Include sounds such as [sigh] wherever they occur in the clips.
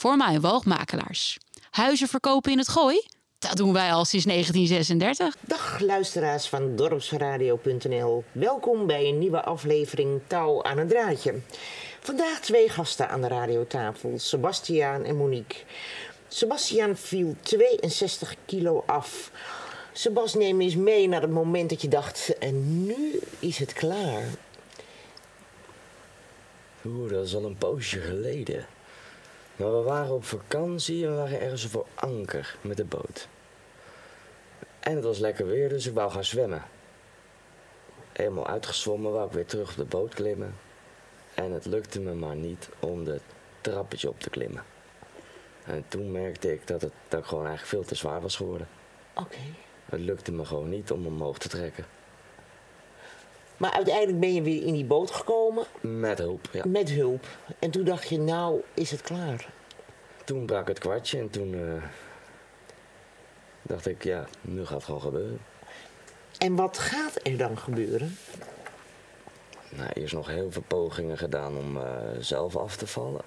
voor mij woogmakelaars. Huizen verkopen in het gooi? Dat doen wij al sinds 1936. Dag luisteraars van dorpsradio.nl. Welkom bij een nieuwe aflevering Touw aan een draadje. Vandaag twee gasten aan de radiotafel, Sebastiaan en Monique. Sebastiaan viel 62 kilo af. Sebas, neem eens mee naar het moment dat je dacht, en nu is het klaar. Oeh, dat is al een poosje geleden. Maar we waren op vakantie en we waren ergens voor anker met de boot. En het was lekker weer, dus ik wou gaan zwemmen. Helemaal uitgezwommen, wou ik weer terug op de boot klimmen. En het lukte me maar niet om de trappetje op te klimmen. En toen merkte ik dat, het, dat ik gewoon eigenlijk veel te zwaar was geworden. Oké. Het lukte me gewoon niet om omhoog te trekken. Maar uiteindelijk ben je weer in die boot gekomen Met hulp, ja. met hulp. En toen dacht je, nou is het klaar. Toen brak het kwartje en toen eh, dacht ik, ja, nu gaat het gewoon gebeuren. En wat gaat er dan gebeuren? Nou, eerst nog heel veel pogingen gedaan om eh, zelf af te vallen.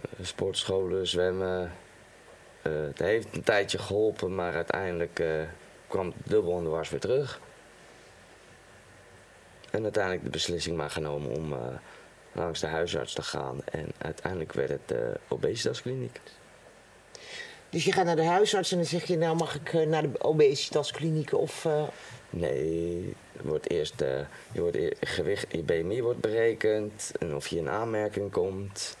Eh, sportscholen, zwemmen. Het heeft een tijdje geholpen, maar uiteindelijk kwam het dubbel en dwars weer terug. En uiteindelijk de beslissing maar genomen om eh, langs de huisarts te gaan. En uiteindelijk werd het de obesitaskliniek. Dus je gaat naar de huisarts en dan zeg je, nou mag ik eh, naar de obesitaskliniek of... eh, Nee, wordt eerst je, wordt eer- gewicht, je BMI wordt berekend en of je in aanmerking komt.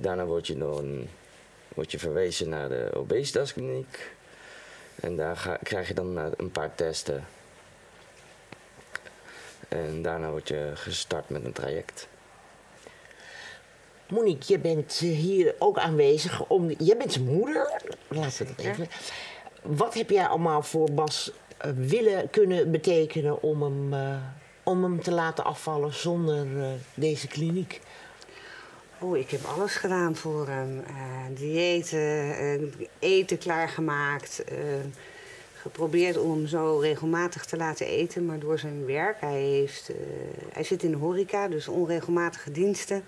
Daarna word je, een, word je verwezen naar de obesitaskliniek. En daar ga, krijg je dan een paar testen. En daarna word je gestart met een traject. Monique, je bent eh, hier ook aanwezig. Om, jij bent zijn moeder. Laten we dat even. Wat heb jij allemaal voor Bas eh, willen kunnen betekenen om hem, eh, om hem te laten afvallen zonder eh, deze kliniek? Oh, ik heb alles gedaan voor hem. Eh, diëten, eten klaargemaakt. Geprobeerd om hem zo regelmatig te laten eten. Maar door zijn werk, hij, heeft, eh, hij zit in de horeca, dus onregelmatige diensten.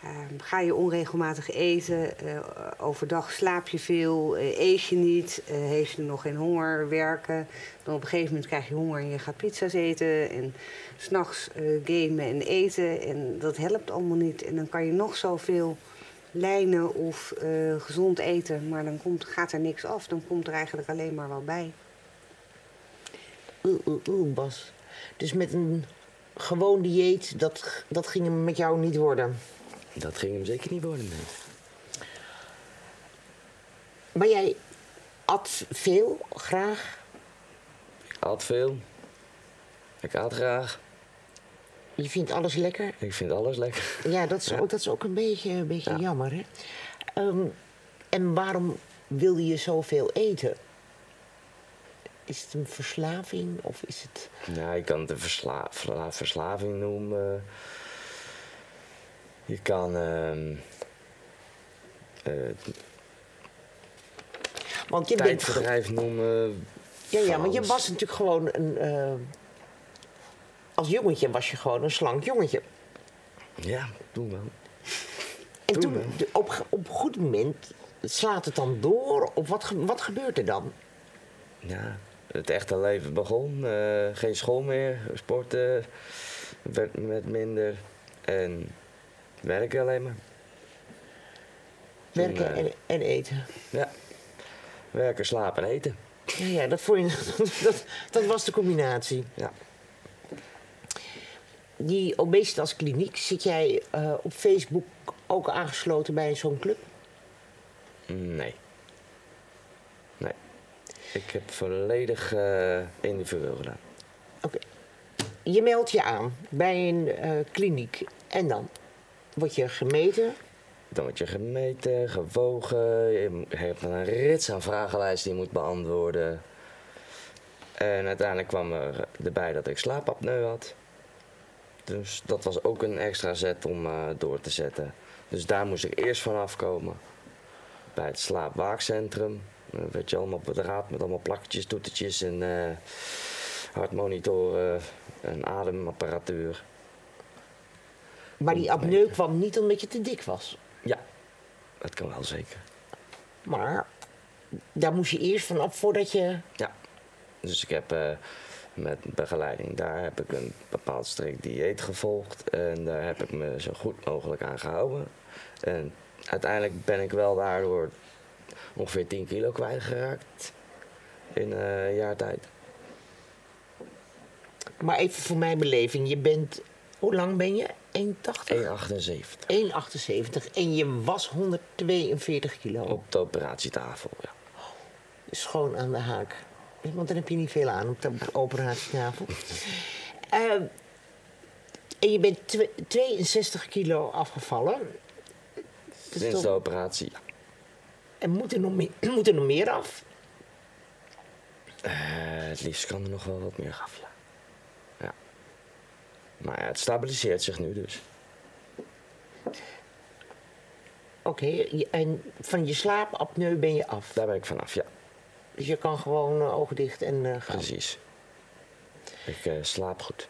Eh, ga je onregelmatig eten, eh, overdag slaap je veel, eh, eet je niet, heeft je nog geen honger, werken. Dan op een gegeven moment krijg je honger en je gaat pizza's eten. En s'nachts gamen en eten. En dat helpt allemaal niet. En dan kan je nog zoveel lijnen of eh, gezond eten, maar dan komt, gaat er niks af. Dan komt er eigenlijk alleen maar wat bij. Oeh, oeh, oeh, Bas. Dus met een gewoon dieet, dat, dat ging hem met jou niet worden. Dat ging hem zeker niet worden, nee. Maar jij at veel, graag. Ik at veel. Ik at graag. Je vindt alles lekker. Ik vind alles lekker. Ja, dat is, Ja. Ook, dat is ook een beetje, een beetje Ja. jammer, hè? Ehm, en waarom wilde je zoveel eten? Is het een verslaving of is het... Ja, je kan het een versla verslaving noemen. Je kan. eh, Want je bent... noemen. Ja, ja, want je was natuurlijk gewoon een... eh, als jongetje was je gewoon een slank jongetje. Ja, toen wel. En Toen op, op een goed moment, slaat het dan door? Of wat, wat gebeurt er dan? Ja, het echte leven begon. eh, geen school meer, sporten werd met minder. En werken alleen maar. Toen, Werken eh, en, en eten. Ja, werken, slapen en eten. Ja, ja dat, vond je, [laughs] dat, dat was de combinatie. Ja. Die obesitaskliniek, zit jij eh, op Facebook ook aangesloten bij zo'n club? Nee. Nee. Ik heb volledig eh individueel gedaan. Oké. Je meldt je aan bij een eh, kliniek en dan word je gemeten. Dan word je gemeten, gewogen. Je hebt een rits aan vragenlijsten die je moet beantwoorden. En uiteindelijk kwam er erbij dat ik slaapapneu had. Dus dat was ook een extra zet om eh, door te zetten. Dus daar moest ik eerst van afkomen. Bij het slaapwaakcentrum. Dan werd je allemaal op het raad met allemaal plakketjes, toetertjes en eh, hartmonitoren en ademapparatuur. Maar die apneu kwam niet omdat je te dik was. Ja, dat kan wel zeker. Maar daar moest je eerst vanaf voordat je... Ja, dus ik heb eh, met begeleiding, daar heb ik een bepaald strikt dieet gevolgd. En daar heb ik me zo goed mogelijk aan gehouden. En uiteindelijk ben ik wel daardoor ongeveer 10 kilo kwijtgeraakt in eh, een jaar tijd. Maar even voor mijn beleving, je bent... Hoe lang ben je? 1,80? 1,78 1,78 en je was 142 kilo. op de operatietafel. Ja. Schoon aan de haak. Want dan heb je niet veel aan op de operatietafel. [laughs] Ehm, en je bent twe- 62 kilo afgevallen. Is Sinds de operatie, ja. En moet er nog meer, [clears throat] moet er nog meer af? Eh, het liefst kan er nog wel wat meer af, ja. ja. Maar ja, het stabiliseert zich nu dus. Oké, en van je slaapapneu ben je af. Daar ben ik vanaf, ja. Dus je kan gewoon eh, ogen dicht en eh, gaan. Precies. Ik eh, slaap goed.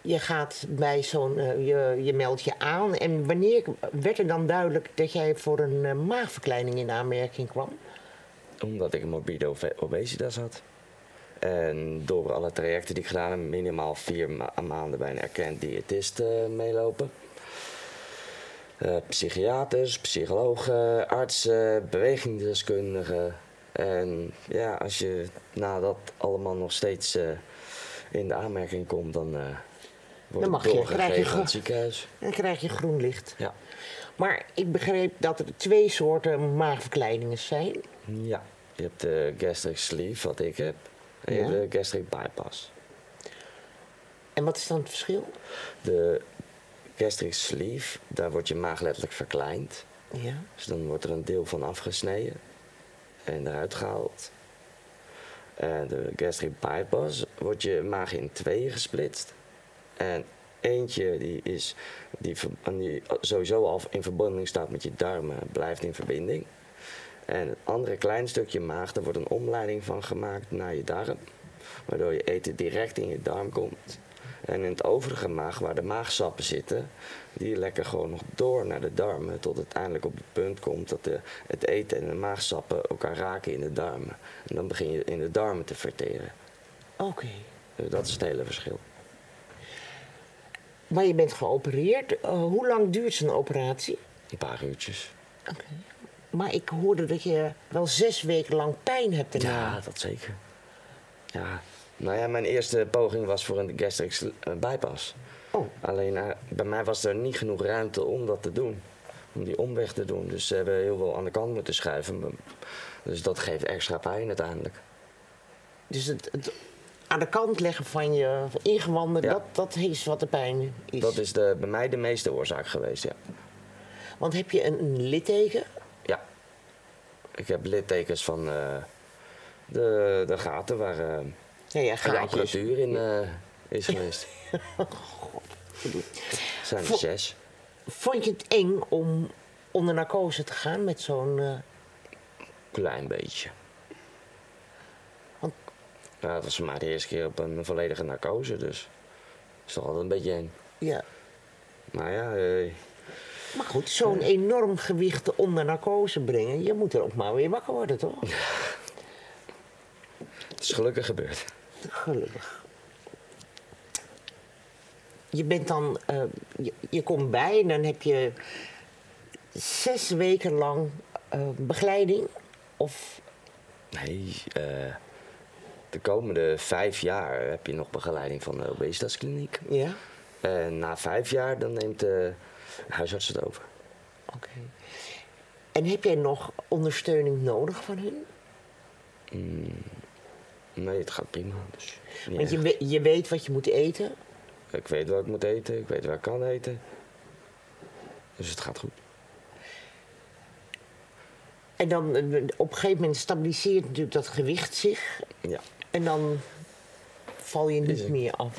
Je gaat bij zo'n, je, je meldt je aan. En wanneer werd er dan duidelijk dat jij voor een maagverkleining in aanmerking kwam? Omdat ik een morbide obesitas had. En door alle trajecten die ik gedaan heb, minimaal vier ma- maanden bij een erkend diëtist meelopen. Eh, psychiaters, psychologen, artsen, bewegingsdeskundigen. En ja, als je na dat allemaal nog steeds eh, in de aanmerking komt, dan eh wordt Dan mag het je, je doorgegeven aan ge- het ziekenhuis. Dan krijg je groen licht. Ja. Maar ik begreep dat er twee soorten maagverkleiningen zijn. ja, je hebt de gastric sleeve, wat ik heb. En je hebt de gastric bypass. En wat is dan het verschil? De gastric sleeve, daar wordt je maag letterlijk verkleind. Ja. Dus dan wordt er een deel van afgesneden en eruit gehaald. En de gastric bypass wordt je maag in tweeën gesplitst. En eentje die, is, die, die sowieso al in verbinding staat met je darmen, blijft in verbinding. En het andere klein stukje maag, daar wordt een omleiding van gemaakt naar je darm. Waardoor je eten direct in je darm komt. En in het overige maag, waar de maagsappen zitten, die lekken gewoon nog door naar de darmen. Tot het uiteindelijk op het punt komt dat de, het eten en de maagsappen elkaar raken in de darmen. En dan begin je in de darmen te verteren. Oké. Dus dat is het hele verschil. Maar je bent geopereerd. Eh, hoe lang duurt zo'n operatie? Een paar uurtjes. Oké. Maar ik hoorde dat je wel zes weken lang pijn hebt daarna. Ja, dat zeker. Ja, nou ja, mijn eerste poging was voor een gastric sl- eh, bypass. Oh. Alleen eh, bij mij was er niet genoeg ruimte om dat te doen. Om die omweg te doen. Dus ze hebben heel veel aan de kant moeten schuiven. Dus dat geeft extra pijn uiteindelijk. Dus het, het aan de kant leggen van je ingewanden, Ja. dat, dat is wat de pijn is. Dat is de, bij mij de meeste oorzaak geweest, ja. Want heb je een, een litteken? Ja. Ik heb littekens van eh, de, de gaten waar Ja, ja, de apparatuur in eh, is geweest. [laughs] zijn er zes. Vond je het eng om onder narcose te gaan met zo'n... eh, Klein beetje. Want- Ja, dat was mij de eerste keer op een volledige narcose, dus is toch altijd een beetje eng. ja. Maar ja, eh, Maar goed, zo'n enorm gewicht onder narcose brengen, je moet er ook maar weer wakker worden, toch? [laughs] het is gelukkig gebeurd. Gelukkig. Je bent dan, eh, je, je komt bij en dan heb je zes weken lang eh, begeleiding. Of, Nee, eh, de komende vijf jaar heb je nog begeleiding van de obesitaskliniek. ja? En na vijf jaar dan neemt de huisarts het over. Oké. En heb jij nog ondersteuning nodig van hun? Nee, het gaat prima. Dus Want je, we- je weet wat je moet eten. Ik weet wat ik moet eten, ik weet waar ik kan eten. Dus het gaat goed. En dan eh, op een gegeven moment stabiliseert natuurlijk dat gewicht zich. Ja. En dan val je niet meer af.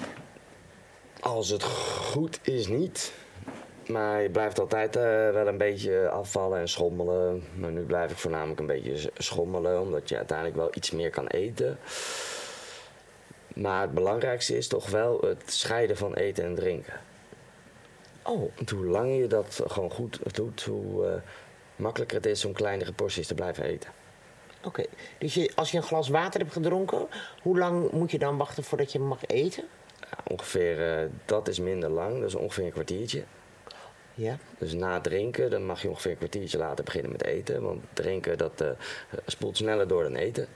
Als het goed is, niet. Maar je blijft altijd eh, wel een beetje afvallen en schommelen. Maar nu blijf ik voornamelijk een beetje schommelen, omdat je uiteindelijk wel iets meer kan eten. Maar het belangrijkste is toch wel het scheiden van eten en drinken. Oh, Hoe langer je dat gewoon goed doet, hoe eh, makkelijker het is om kleinere porties te blijven eten. oké. Dus je, als je een glas water hebt gedronken, hoe lang moet je dan wachten voordat je mag eten? Ja, ongeveer, eh, dat is minder lang, dat is ongeveer een kwartiertje. Ja. Dus na het drinken, dan mag je ongeveer een kwartiertje later beginnen met eten. Want drinken, dat eh, spoelt sneller door dan eten.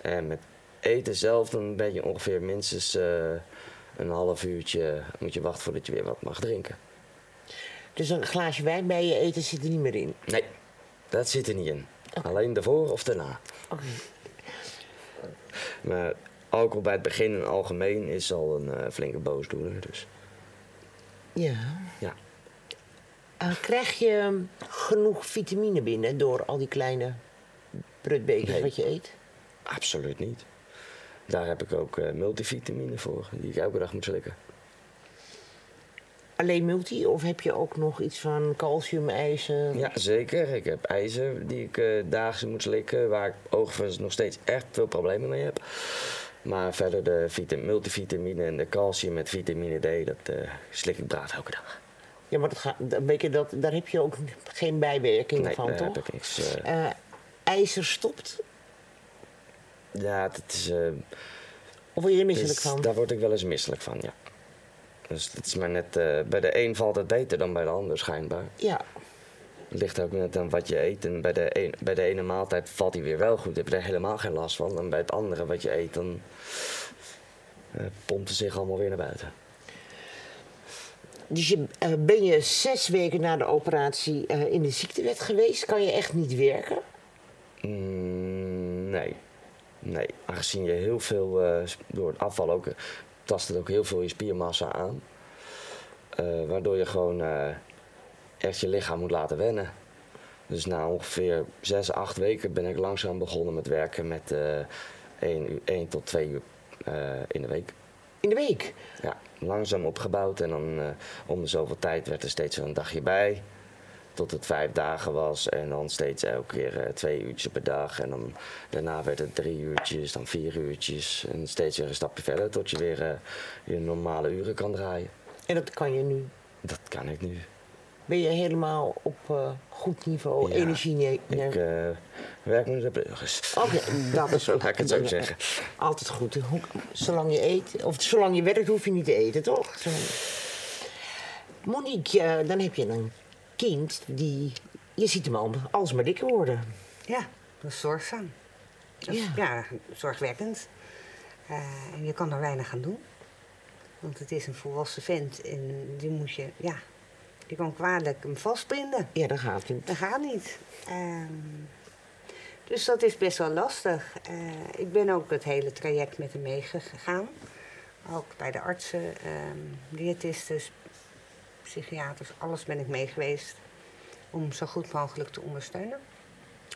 En met eten zelf, dan ben je ongeveer minstens eh, een half uurtje... moet je wachten voordat je weer wat mag drinken. Dus een glaasje wijn bij je eten zit er niet meer in. Nee, dat zit er niet in. Alleen daarvoor of daarna. Oké. Maar alcohol bij het begin in het algemeen is al een eh, flinke boosdoener. Dus Ja. ja, Eh, krijg je genoeg vitamine binnen door al die kleine prutbekers Nee. wat je eet? absoluut niet. Daar heb ik ook eh, multivitamine voor, die ik elke dag moet slikken. Alleen multi of heb je ook nog iets van calcium, ijzer? Ja, zeker. Ik heb ijzer die ik eh dagelijks moet slikken, waar ik overigens nog steeds echt veel problemen mee heb. Maar verder de vita- multivitamine en de calcium met vitamine D, dat slik ik braaf elke dag. Ja, maar dat gaat, dan weet je dat, daar heb je ook geen bijwerking Nee, van, toch? heb ik niks. eh. Eh, ijzer stopt? ja, dat is, eh, Of word je er misselijk is- van? Daar word ik wel eens misselijk van, ja. Dus het is maar net, bij de een valt het beter dan bij de ander schijnbaar. Ja. Het ligt ook net aan wat je eet. En bij de, een, bij de ene maaltijd valt hij weer wel goed. Heb je er helemaal geen last van. En bij het andere wat je eet, dan pompt het zich allemaal weer naar buiten. Dus je, eh, ben je zes weken na de operatie eh, in de ziektewet geweest? Kan je echt niet werken? Mm, nee. Nee. Aangezien je heel veel, eh, door het afval ook, tast het ook heel veel je spiermassa aan. Waardoor je gewoon echt je lichaam moet laten wennen. Dus na ongeveer zes, acht weken ben ik langzaam begonnen met werken met 1, uur, 1 tot 2 uur in de week. In de week? Ja, langzaam opgebouwd en dan eh, om de zoveel tijd werd er steeds een dagje bij. Tot het vijf dagen was en dan steeds elke keer eh, twee uurtjes per dag. En dan daarna werd het drie uurtjes, dan vier uurtjes. En steeds weer een stapje verder tot je weer eh, je normale uren kan draaien. En dat kan je nu. Dat kan ik nu. Ben je helemaal op eh, goed niveau, Ja, energie? ne- Ik eh, werk met de burgers. Oké, dat is [laughs] Laat ik het zo zeggen. Altijd goed. Hoe- Zolang je eet, of zolang je werkt, hoef je niet te eten, toch? Zo. Monique, eh, dan heb je een kind die. Je ziet hem al alsmaar dikker worden. Ja, dat is zorgzaam. Dat is- Ja. ja, zorgwekkend. Eh, en je kan er weinig aan doen. Want het is een volwassen vent en die moet je, ja, je kan kwalijk hem vastbinden. Ja, dat gaat niet. Dat gaat niet. Ehm, dus dat is best wel lastig. Eh, ik ben ook het hele traject met hem meegegaan. Ook bij de artsen, ehm diëtisten, psychiaters, alles ben ik mee geweest. Om zo goed mogelijk te ondersteunen.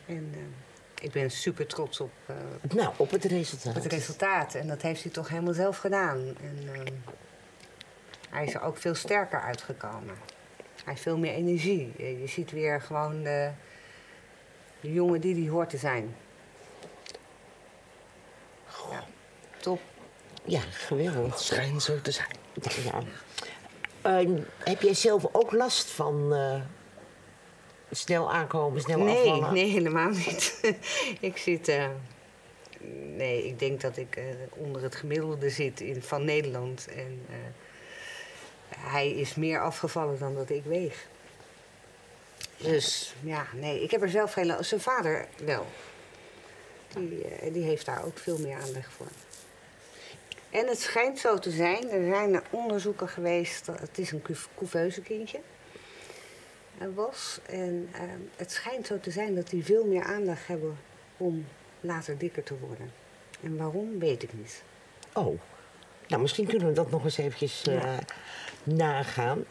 En ehm, ik ben super trots op, eh, Nou, op het resultaat. op het resultaat. En dat heeft hij toch helemaal zelf gedaan. En ehm, hij is er ook veel sterker uitgekomen. Hij heeft veel meer energie. Je, je ziet weer gewoon de, de jongen die hij hoort te zijn. Ja, top. Ja, geweldig. Het schijnt zo te zijn. Ja. Eh, heb jij zelf ook last van eh, snel aankomen, snel Nee, afvallen? nee, helemaal niet. [laughs] ik zit. eh, nee, ik denk dat ik eh, onder het gemiddelde zit in, van Nederland. En eh, hij is meer afgevallen dan dat ik weeg. Dus ja, nee, ik heb er zelf geen. Zijn vader wel. Die, eh, die heeft daar ook veel meer aanleg voor. En het schijnt zo te zijn, er zijn onderzoeken geweest, het is een cou- couveuse kindje eh, was. En eh, het schijnt zo te zijn dat die veel meer aandacht hebben om later dikker te worden. En waarom, weet ik niet. Oh, nou misschien kunnen we dat nog eens eventjes eh, Ja. Nagaan.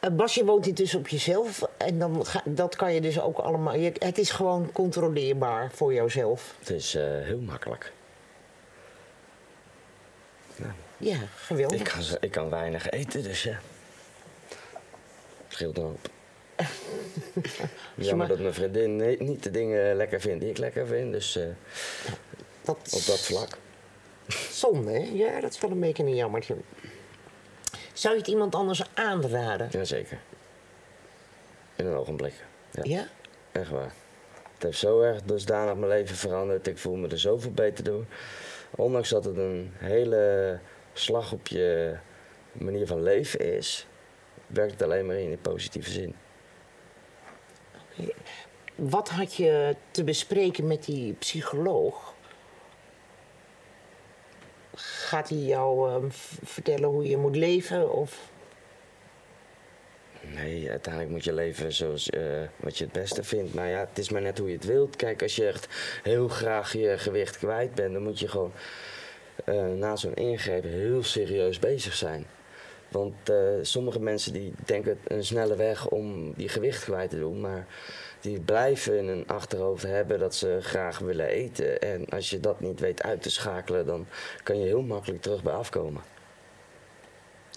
Eh, Bas, je woont intussen op jezelf en dan ga, dat kan je dus ook allemaal. Je, het is gewoon controleerbaar voor jouzelf. Het is eh, heel makkelijk. Ja, geweldig. Ik kan, ik kan weinig eten, dus ja. Scheelt een hoop. [laughs] Jammer maar- dat mijn vriendin ni- niet de dingen lekker vindt die ik lekker vind, dus eh, dat op dat vlak. Zonde, hè? Ja, dat is wel een beetje een jammertje. Zou je het iemand anders aanraden? Jazeker. In een ogenblik. Ja, Ja? echt waar. Het heeft zo erg dusdanig mijn leven veranderd. Ik voel me er zoveel beter door. Ondanks dat het een hele slag op je manier van leven is, werkt het alleen maar in de positieve zin. Wat had je te bespreken met die psycholoog? Gaat hij jou ehm, vertellen hoe je moet leven? Of... Nee, uiteindelijk moet je leven zoals eh, wat je het beste vindt. Maar ja, het is maar net hoe je het wilt. Kijk, als je echt heel graag je gewicht kwijt bent, dan moet je gewoon eh, na zo'n ingreep heel serieus bezig zijn. Want eh, sommige mensen die denken een snelle weg om die gewicht kwijt te doen, maar die blijven in hun achterhoofd hebben dat ze graag willen eten. En als je dat niet weet uit te schakelen, dan kan je heel makkelijk terug bij afkomen.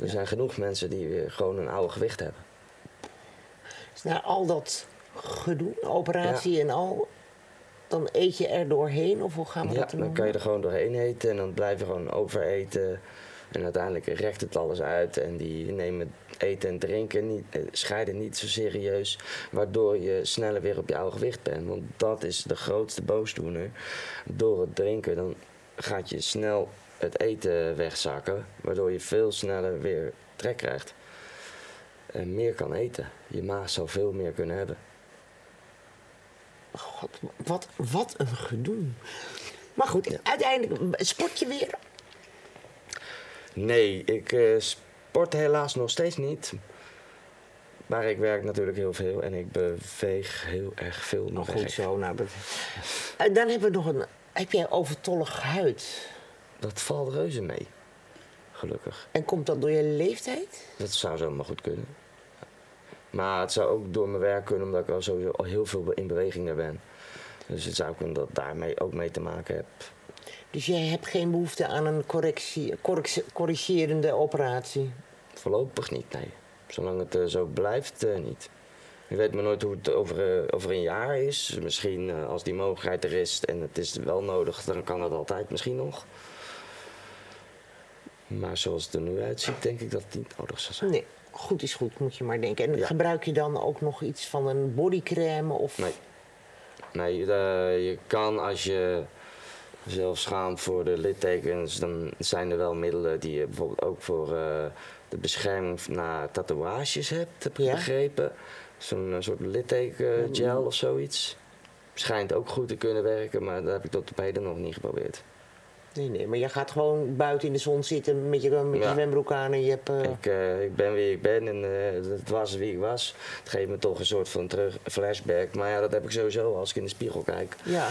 Er zijn genoeg mensen die weer gewoon een oude gewicht hebben. Dus na al dat gedoe, operatie en al, dan eet je er doorheen? Of hoe gaan we Ja, dat dan doen? kan je er gewoon doorheen eten en dan blijf je gewoon overeten. En uiteindelijk rekt het alles uit en die nemen eten en drinken niet, eh, scheiden niet zo serieus. Waardoor je sneller weer op je oude gewicht bent. Want dat is de grootste boosdoener. Door het drinken dan gaat je snel het eten wegzakken. Waardoor je veel sneller weer trek krijgt. En meer kan eten. Je maag zou veel meer kunnen hebben. God, wat, wat een gedoe. Maar goed, uiteindelijk sport je weer. Nee, ik eh, sport helaas nog steeds niet. Maar ik werk natuurlijk heel veel en ik beweeg heel erg veel nog goed zo. Nou. [laughs] En dan hebben we nog een... Heb jij overtollige huid? Dat valt reuze mee. Gelukkig. En komt dat door je leeftijd? Dat zou zomaar goed kunnen. Maar het zou ook door mijn werk kunnen, omdat ik al sowieso al heel veel in beweging ben. Dus het zou kunnen dat daarmee ook mee te maken heb. Dus jij hebt geen behoefte aan een correctie, corrigerende operatie? Voorlopig niet, nee. Zolang het eh, zo blijft, eh, niet. Je weet maar nooit hoe het over, eh, over een jaar is. Misschien als die mogelijkheid er is en het is wel nodig, dan kan het altijd misschien nog. Maar zoals het er nu uitziet, denk ik dat het niet nodig zal zijn. Nee, goed is goed, moet je maar denken. En Ja. gebruik je dan ook nog iets van een bodycrème? Of... Nee. Nee, je kan als je zelf schaamt voor de littekens, dan zijn er wel middelen die je bijvoorbeeld ook voor eh, de bescherming na tatoeages hebt, heb Ja? begrepen. Zo'n eh, soort littekengel of zoiets. Schijnt ook goed te kunnen werken, maar dat heb ik tot op heden nog niet geprobeerd. Nee, nee, maar je gaat gewoon buiten in de zon zitten met je, met je zwembroek aan en je hebt... eh, Ik, ik ben wie ik ben en eh, het was wie ik was. Het geeft me toch een soort van terug flashback. Maar ja, dat heb ik sowieso als ik in de spiegel kijk. Ja,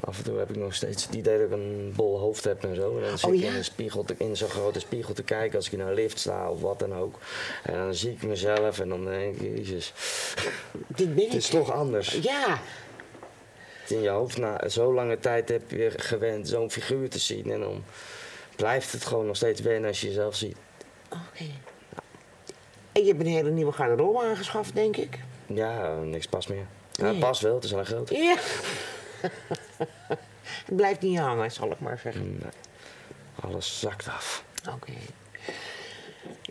Af en toe heb ik nog steeds het idee dat ik een bol hoofd heb en zo. En dan zit Oh, ik ja? in, een spiegel te- in zo'n grote spiegel te kijken als ik in een lift sta of wat dan ook. En dan zie ik mezelf en dan denk ik, jezus, dit ben het ik. is toch anders. Ja, In je hoofd na zo lange tijd heb je gewend zo'n figuur te zien. En dan blijft het gewoon nog steeds wennen als je jezelf ziet. oké. En je hebt een hele nieuwe garderobe aangeschaft, denk ik. Ja, niks past meer. Ja, Nee. pas wel, het is wel een groot. Ja. [laughs] het blijft niet hangen, zal ik maar zeggen. Nee. Alles zakt af. Oké.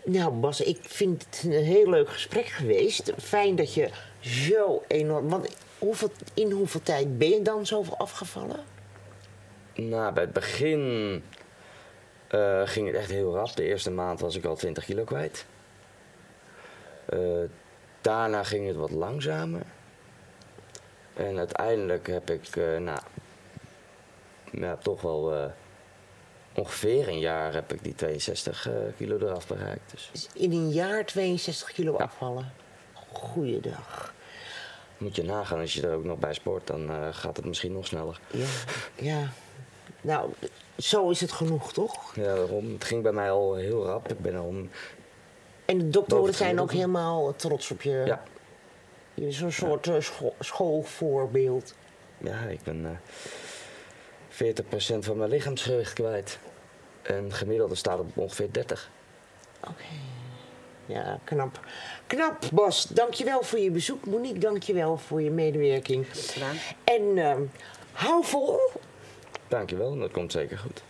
Nou, Bas, ik vind het een heel leuk gesprek geweest. Fijn dat je zo enorm. Want hoeveel, in hoeveel tijd ben je dan zoveel afgevallen? Nou, bij het begin eh, ging het echt heel rap. De eerste maand was ik al 20 kilo kwijt. Eh, daarna ging het wat langzamer. En uiteindelijk heb ik, nou, ja, toch wel eh, ongeveer een jaar heb ik die 62 eh, kilo eraf bereikt. Dus Dus in een jaar 62 kilo afvallen. Goeiedag. moet je nagaan, als je er ook nog bij sport, dan eh, gaat het misschien nog sneller. Ja, ja. Nou, zo is het genoeg, toch? Ja, daarom. Het ging bij mij al heel rap. Ik ben al een- En de doktoren zijn ook helemaal trots op je. ja, Je bent zo'n soort scho- schoolvoorbeeld. Ja, ik ben 40% van mijn lichaamsgewicht kwijt. En gemiddelde staat op ongeveer 30. Oké. Ja, knap. Knap, Bas. Dankjewel voor je bezoek. Monique, dankjewel voor je medewerking. Gedaan. En ehm, hou vol. Dankjewel, dat komt zeker goed.